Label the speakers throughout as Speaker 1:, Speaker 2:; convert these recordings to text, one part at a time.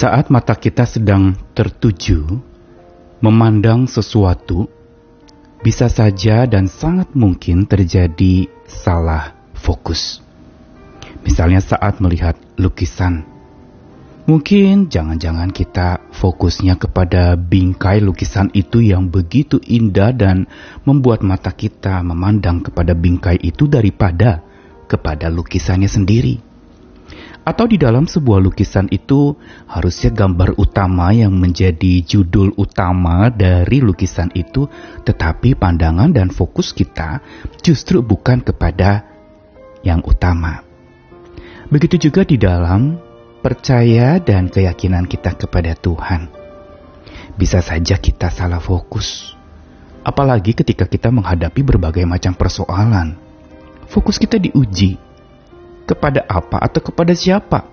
Speaker 1: Saat mata kita sedang tertuju memandang sesuatu, bisa saja dan sangat mungkin terjadi salah fokus. Misalnya saat melihat lukisan. Mungkin jangan-jangan kita fokusnya kepada bingkai lukisan itu yang begitu indah dan membuat mata kita memandang kepada bingkai itu daripada kepada lukisannya sendiri. Atau di dalam sebuah lukisan itu harusnya gambar utama yang menjadi judul utama dari lukisan itu, tetapi pandangan dan fokus kita justru bukan kepada yang utama. Begitu juga di dalam percaya dan keyakinan kita kepada Tuhan. Bisa saja kita salah fokus. Apalagi ketika kita menghadapi berbagai macam persoalan. Fokus kita diuji kepada apa atau kepada siapa.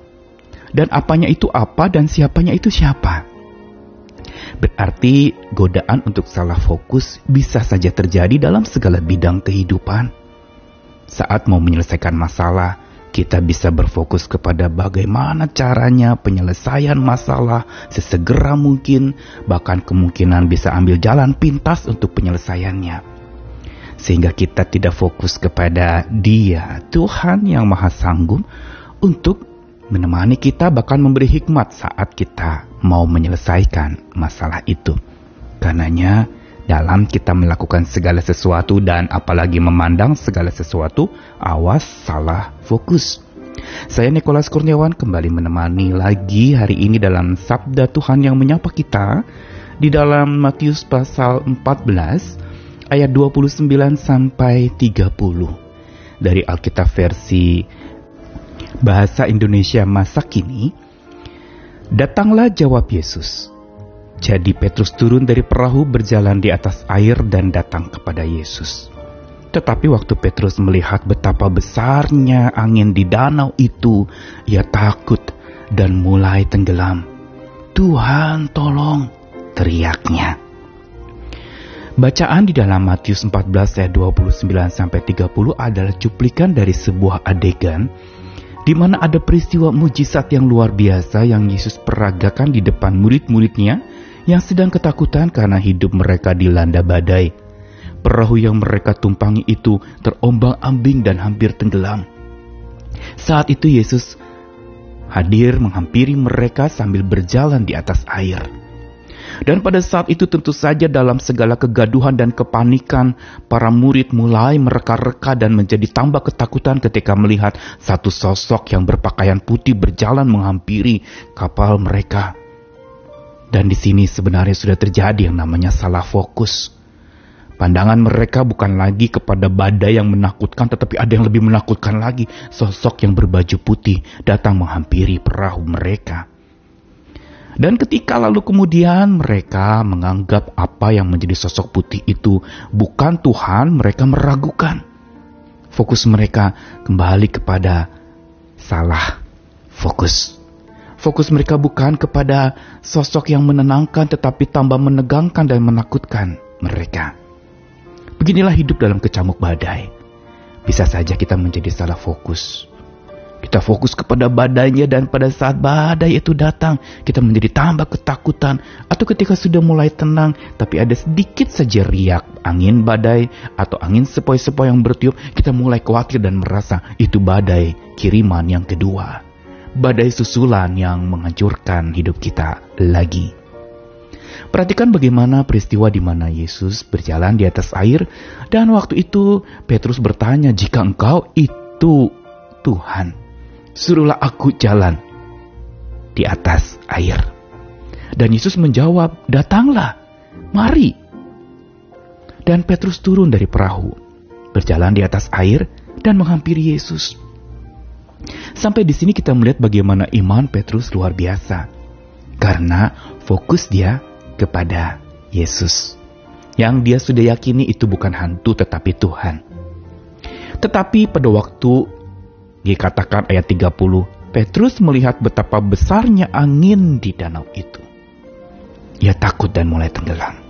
Speaker 1: Dan apanya itu apa dan siapanya itu siapa. Berarti godaan untuk salah fokus bisa saja terjadi dalam segala bidang kehidupan. Saat mau menyelesaikan masalah, kita bisa berfokus kepada bagaimana caranya penyelesaian masalah sesegera mungkin, bahkan kemungkinan bisa ambil jalan pintas untuk penyelesaiannya sehingga kita tidak fokus kepada Dia, Tuhan yang Maha Sanggup, untuk menemani kita, bahkan memberi hikmat saat kita mau menyelesaikan masalah itu. Karenanya, dalam kita melakukan segala sesuatu dan apalagi memandang segala sesuatu, awas salah fokus. Saya Nikolas Kurniawan kembali menemani lagi hari ini dalam Sabda Tuhan yang menyapa kita di dalam Matius pasal 14 ayat 29 sampai 30 dari Alkitab versi Bahasa Indonesia masa kini. Datanglah jawab Yesus. Jadi Petrus turun dari perahu berjalan di atas air dan datang kepada Yesus. Tetapi waktu Petrus melihat betapa besarnya angin di danau itu, ia takut dan mulai tenggelam. Tuhan tolong, teriaknya. Bacaan di dalam Matius 14 ayat 29 sampai 30 adalah cuplikan dari sebuah adegan di mana ada peristiwa mujizat yang luar biasa yang Yesus peragakan di depan murid-muridnya yang sedang ketakutan karena hidup mereka dilanda badai. Perahu yang mereka tumpangi itu terombang-ambing dan hampir tenggelam. Saat itu Yesus hadir menghampiri mereka sambil berjalan di atas air. Dan pada saat itu tentu saja dalam segala kegaduhan dan kepanikan, para murid mulai mereka-reka dan menjadi tambah ketakutan ketika melihat satu sosok yang berpakaian putih berjalan menghampiri kapal mereka. Dan di sini sebenarnya sudah terjadi yang namanya salah fokus. Pandangan mereka bukan lagi kepada badai yang menakutkan, tetapi ada yang lebih menakutkan lagi. Sosok yang berbaju putih datang menghampiri perahu mereka. Dan ketika lalu kemudian mereka menganggap apa yang menjadi sosok putih itu bukan Tuhan, mereka meragukan. Fokus mereka kembali kepada salah fokus. Fokus mereka bukan kepada sosok yang menenangkan tetapi tambah menegangkan dan menakutkan mereka. Beginilah hidup dalam kecamuk badai. Bisa saja kita menjadi salah fokus kita fokus kepada badainya dan pada saat badai itu datang, kita menjadi tambah ketakutan. Atau ketika sudah mulai tenang, tapi ada sedikit saja riak angin badai atau angin sepoi-sepoi yang bertiup, kita mulai khawatir dan merasa itu badai kiriman yang kedua. Badai susulan yang menghancurkan hidup kita lagi. Perhatikan bagaimana peristiwa di mana Yesus berjalan di atas air dan waktu itu Petrus bertanya, "Jika engkau itu Tuhan, suruhlah aku jalan di atas air. Dan Yesus menjawab, datanglah, mari. Dan Petrus turun dari perahu, berjalan di atas air, dan menghampiri Yesus. Sampai di sini kita melihat bagaimana iman Petrus luar biasa. Karena fokus dia kepada Yesus. Yang dia sudah yakini itu bukan hantu tetapi Tuhan. Tetapi pada waktu Dikatakan ayat 30, Petrus melihat betapa besarnya angin di danau itu. Ia takut dan mulai tenggelam.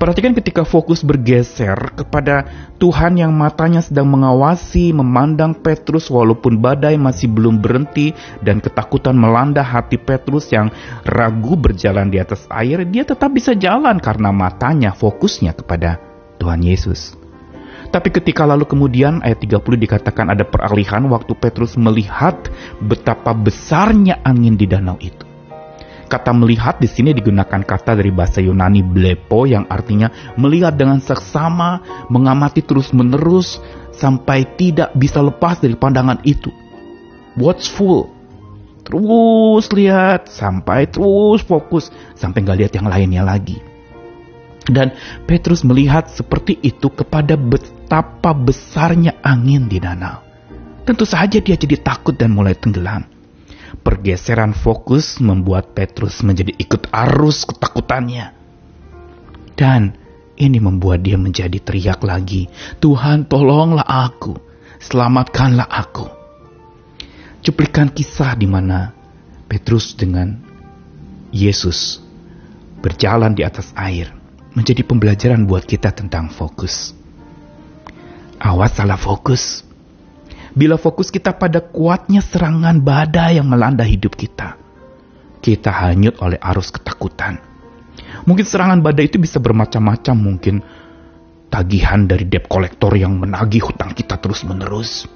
Speaker 1: Perhatikan ketika fokus bergeser kepada Tuhan yang matanya sedang mengawasi, memandang Petrus walaupun badai masih belum berhenti dan ketakutan melanda hati Petrus yang ragu berjalan di atas air, dia tetap bisa jalan karena matanya fokusnya kepada Tuhan Yesus. Tapi ketika lalu kemudian ayat 30 dikatakan ada peralihan waktu Petrus melihat betapa besarnya angin di danau itu. Kata melihat di sini digunakan kata dari bahasa Yunani blepo yang artinya melihat dengan seksama, mengamati terus-menerus sampai tidak bisa lepas dari pandangan itu. Watchful. Terus lihat sampai terus fokus sampai nggak lihat yang lainnya lagi. Dan Petrus melihat seperti itu kepada betapa besarnya angin di danau. Tentu saja dia jadi takut dan mulai tenggelam. Pergeseran fokus membuat Petrus menjadi ikut arus ketakutannya. Dan ini membuat dia menjadi teriak lagi, Tuhan tolonglah aku, selamatkanlah aku. Cuplikan kisah di mana Petrus dengan Yesus berjalan di atas air menjadi pembelajaran buat kita tentang fokus. Awas salah fokus. Bila fokus kita pada kuatnya serangan badai yang melanda hidup kita, kita hanyut oleh arus ketakutan. Mungkin serangan badai itu bisa bermacam-macam, mungkin tagihan dari debt kolektor yang menagih hutang kita terus-menerus.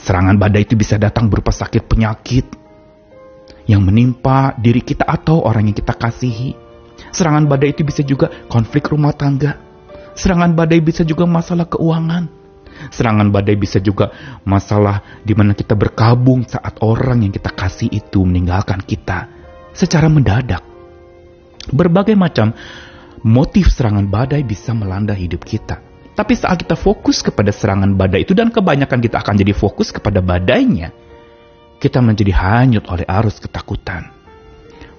Speaker 1: Serangan badai itu bisa datang berupa sakit penyakit yang menimpa diri kita atau orang yang kita kasihi Serangan badai itu bisa juga konflik rumah tangga. Serangan badai bisa juga masalah keuangan. Serangan badai bisa juga masalah di mana kita berkabung saat orang yang kita kasih itu meninggalkan kita secara mendadak. Berbagai macam motif serangan badai bisa melanda hidup kita. Tapi saat kita fokus kepada serangan badai itu dan kebanyakan kita akan jadi fokus kepada badainya, kita menjadi hanyut oleh arus ketakutan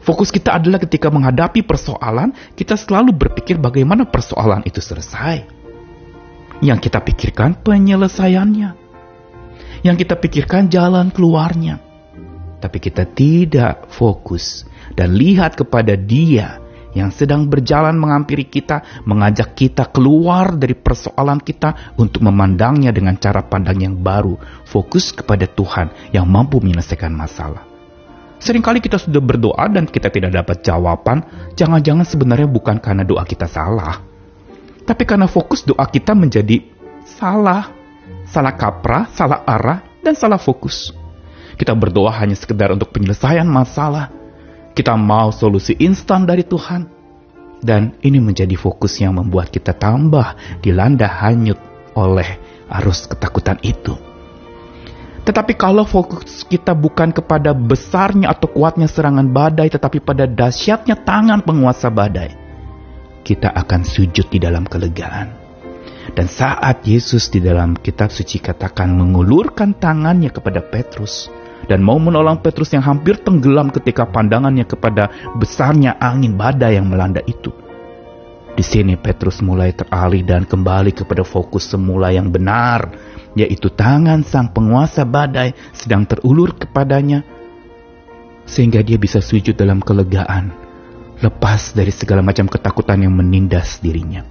Speaker 1: Fokus kita adalah ketika menghadapi persoalan, kita selalu berpikir bagaimana persoalan itu selesai. Yang kita pikirkan penyelesaiannya. Yang kita pikirkan jalan keluarnya. Tapi kita tidak fokus dan lihat kepada Dia yang sedang berjalan menghampiri kita, mengajak kita keluar dari persoalan kita untuk memandangnya dengan cara pandang yang baru, fokus kepada Tuhan yang mampu menyelesaikan masalah. Seringkali kita sudah berdoa dan kita tidak dapat jawaban, jangan-jangan sebenarnya bukan karena doa kita salah. Tapi karena fokus doa kita menjadi salah. Salah kaprah, salah arah, dan salah fokus. Kita berdoa hanya sekedar untuk penyelesaian masalah. Kita mau solusi instan dari Tuhan. Dan ini menjadi fokus yang membuat kita tambah dilanda hanyut oleh arus ketakutan itu. Tetapi kalau fokus kita bukan kepada besarnya atau kuatnya serangan badai, tetapi pada dahsyatnya tangan penguasa badai, kita akan sujud di dalam kelegaan. Dan saat Yesus di dalam kitab suci katakan mengulurkan tangannya kepada Petrus dan mau menolong Petrus yang hampir tenggelam ketika pandangannya kepada besarnya angin badai yang melanda itu. Di sini Petrus mulai teralih dan kembali kepada fokus semula yang benar, yaitu tangan sang penguasa badai sedang terulur kepadanya, sehingga dia bisa sujud dalam kelegaan, lepas dari segala macam ketakutan yang menindas dirinya.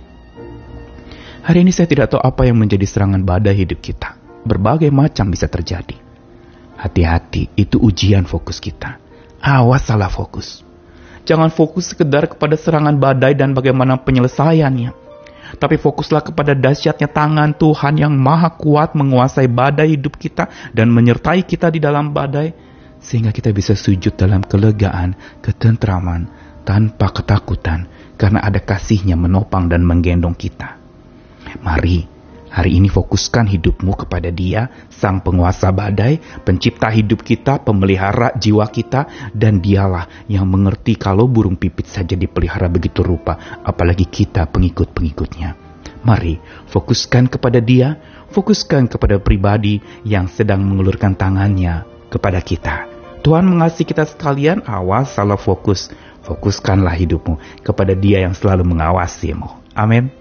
Speaker 1: Hari ini saya tidak tahu apa yang menjadi serangan badai hidup kita. Berbagai macam bisa terjadi. Hati-hati, itu ujian fokus kita. Awas salah fokus. Jangan fokus sekedar kepada serangan badai dan bagaimana penyelesaiannya tapi fokuslah kepada dahsyatnya tangan Tuhan yang maha kuat menguasai badai hidup kita dan menyertai kita di dalam badai, sehingga kita bisa sujud dalam kelegaan, ketentraman, tanpa ketakutan, karena ada kasihnya menopang dan menggendong kita. Mari, Hari ini fokuskan hidupmu kepada Dia, Sang Penguasa Badai, Pencipta hidup kita, Pemelihara jiwa kita, dan Dialah yang mengerti kalau burung pipit saja dipelihara begitu rupa, apalagi kita pengikut-pengikutnya. Mari fokuskan kepada Dia, fokuskan kepada pribadi yang sedang mengulurkan tangannya kepada kita. Tuhan mengasihi kita sekalian, awas salah fokus. Fokuskanlah hidupmu kepada Dia yang selalu mengawasimu. Amin.